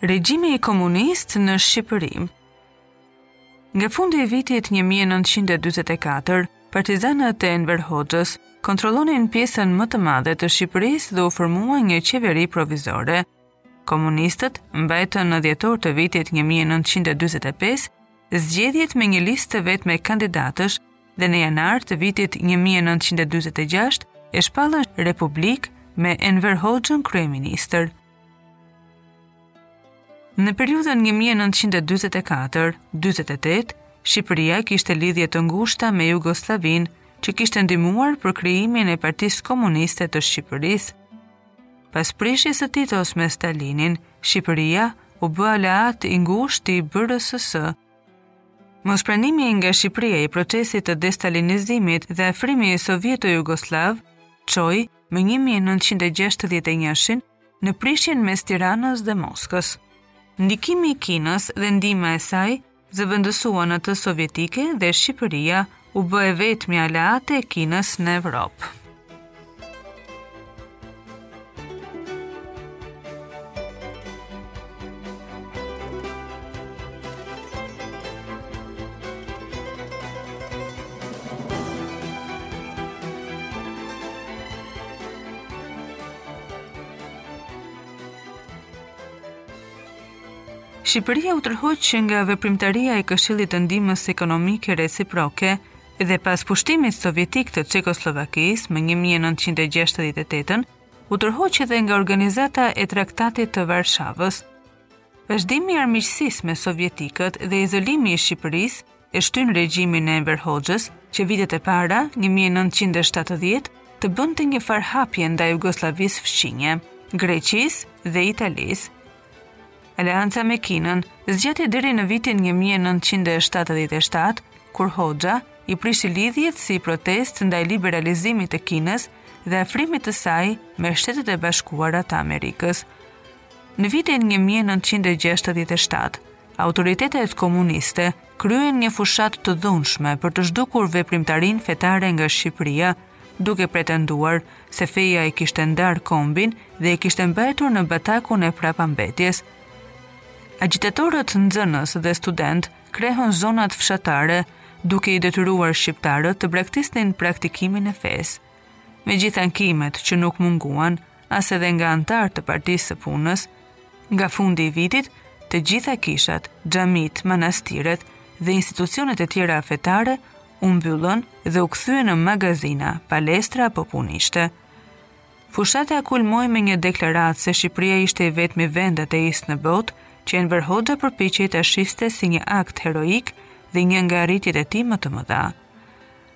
Regjimi komunist në Shqipëri. Nga fundi i vitit 1944, partizanët e Enver Hoxhës kontrollonin pjesën më të madhe të Shqipërisë dhe u formua një qeveri provizore. Komunistët mbajtën në dhjetor të vitit 1945 zgjedhjet me një listë të vetme kandidatësh dhe në janar të vitit 1946 e shpallën Republikë me Enver Hoxhën kryeministër. Në periudhën 1944-48, Shqipëria kishte lidhje të ngushta me Jugosllavinë, që kishte ndihmuar për krijimin e Partisë Komuniste të Shqipërisë. Pas prishjes së Titos me Stalinin, Shqipëria u bë aleat i ngushtë i BRSS. Mospranimi nga Shqipëria i procesit të destalinizimit dhe afrimi sovjeto-jugosllav çoi më 1961-shin në prishjen mes Tiranës dhe Moskës. Ndikimi i Kinës dhe ndihma e saj zëvendësuan atë sovjetike dhe Shqipëria u bë e vetmja aleate e Kinës në Evropë. Shqipëria u tërhoq që nga veprimtaria e Këshillit të Ndihmës Ekonomike Reciproke dhe pas pushtimit sovjetik të Çekosllovakisë më 1968-ën, u tërhoq edhe nga organizata e traktatit të Varshavës. Vazhdimi i armiqësisë me sovjetikët dhe izolimi i Shqipërisë e shtynë regjimin e Enver Hoxhës, që vitet e para, 1970, të bënte një farë hapje ndaj Jugosllavisë fqinje, Greqisë dhe Italisë. Aleanca me Kinën zgjati deri në vitin 1977, kur Hoxha i prishi lidhjet si protestë ndaj liberalizimit të Kinës dhe afrimit të saj me Shtetet e Bashkuara të Amerikës. Në vitin 1967, autoritetet komuniste kryen një fushatë të dhunshme për të zhdukur veprimtarinë fetare nga Shqipëria, duke pretenduar se feja e kishte ndarë kombin dhe e kishte mbajtur në batakun e prapambetjes. Agjitatorët nxënës dhe studentë krehën zonat fshatare, duke i detyruar shqiptarët të braktisnin praktikimin e fesë. Me gjithë ankimet që nuk munguan, as edhe nga anëtarë të Partisë së Punës. Nga fundi i vitit, të gjitha kishat, xhamitë, manastiret dhe institucionet e tjera fetare u mbyllën dhe u kthyen në magazina, palestra apo punishte. Fushata kulmoi me një deklaratë se Shqipëria ishte i vetmi vend ateist në botë, që Enver Hoxha përpiqej ta shiste si një akt heroik dhe një nga arritjet e tij më të mëdha.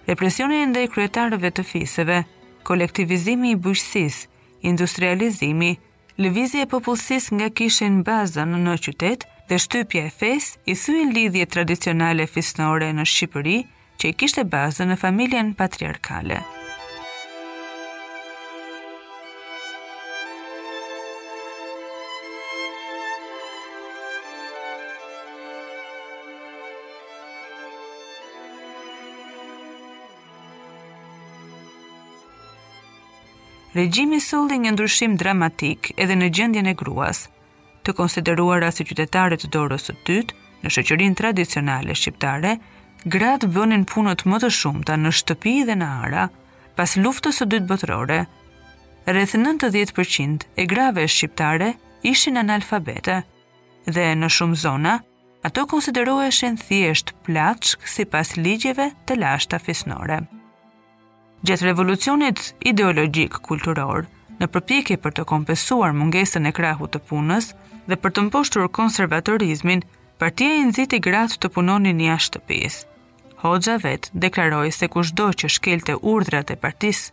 represioni ndaj kryetarëve të fiseve, kolektivizimi i bujqësisë, industrializimi, lëvizja e popullsisë nga kishin bazën në qytet dhe shtypja e fesë i thyen lidhjet tradicionale fisnore në Shqipëri që i kishte bazën në familjen patriarkale. Regjimi solli një ndryshim dramatik edhe në gjendjen e gruas, të konsideruara si qytetare të dorës së dytë në shoqërinë tradicionale shqiptare, gratë bënin punët më të shumta në shtëpi dhe në ara. Pas luftës së dytë botërore, rreth 90% e grave shqiptare ishin analfabete dhe në shumë zona Ato konsideroheshin thjesht plaçkë sipas ligjeve të lashta fisnore. Gjatë revolucionit ideologjik kulturor, në përpjekje për të kompensuar mungesën e krahut të punës dhe për të mposhtur konservatorizmin, partia i nxiti gratë të punonin jashtë shtëpisë. Hoxha vetë deklaroi se kushdo që shkelte urdhrat e partisë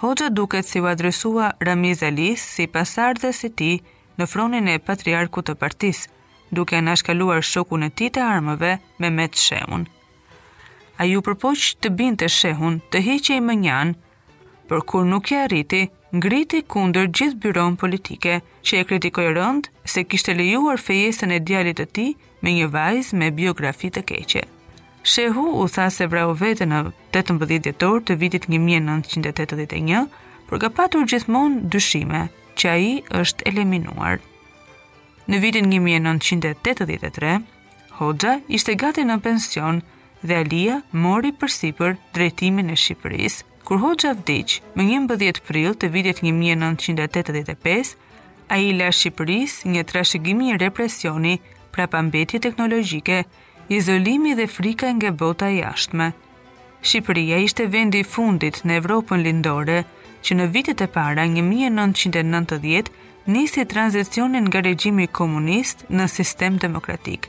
Hoxha duket se iu adresua Ramiz Alisë si pasardhës i tij në fronin e patriarkut të partisë, duke anashkaluar shokun e tij të armëve, Mehmet Shehun. Ai u përpoq të bindte Shehun të hiqej mënjanë, por kur nuk e arriti, ngriti kundër gjithë byronë politike, që e kritikoi rëndë se kishte lejuar fejesën e djalit të tij me një vajzë me biografi të keqe. Shehu u tha se vrau veten në 18 dhjetor të vitit 1981, por ka patur gjithmonë dyshime që ai është eliminuar. Në vitin 1983, Hoxha ishte gati në pension dhe Alia mori përsipër drejtimin e Shqipërisë. Kur Hoxha vdiq më njëmbëdhjetë prill të vitit një mijë e nëntëqind e tetëdhjetë e pesë, ai i la Shqipërisë një trashëgimi represioni, prapambetje teknologjike, izolimi dhe frike nga bota e jashtme. Shqipëria ishte vendi i fundit në Evropën Lindore, që në vitet e para 1990 nisi tranzicionin nga regjimi komunist në sistem demokratik.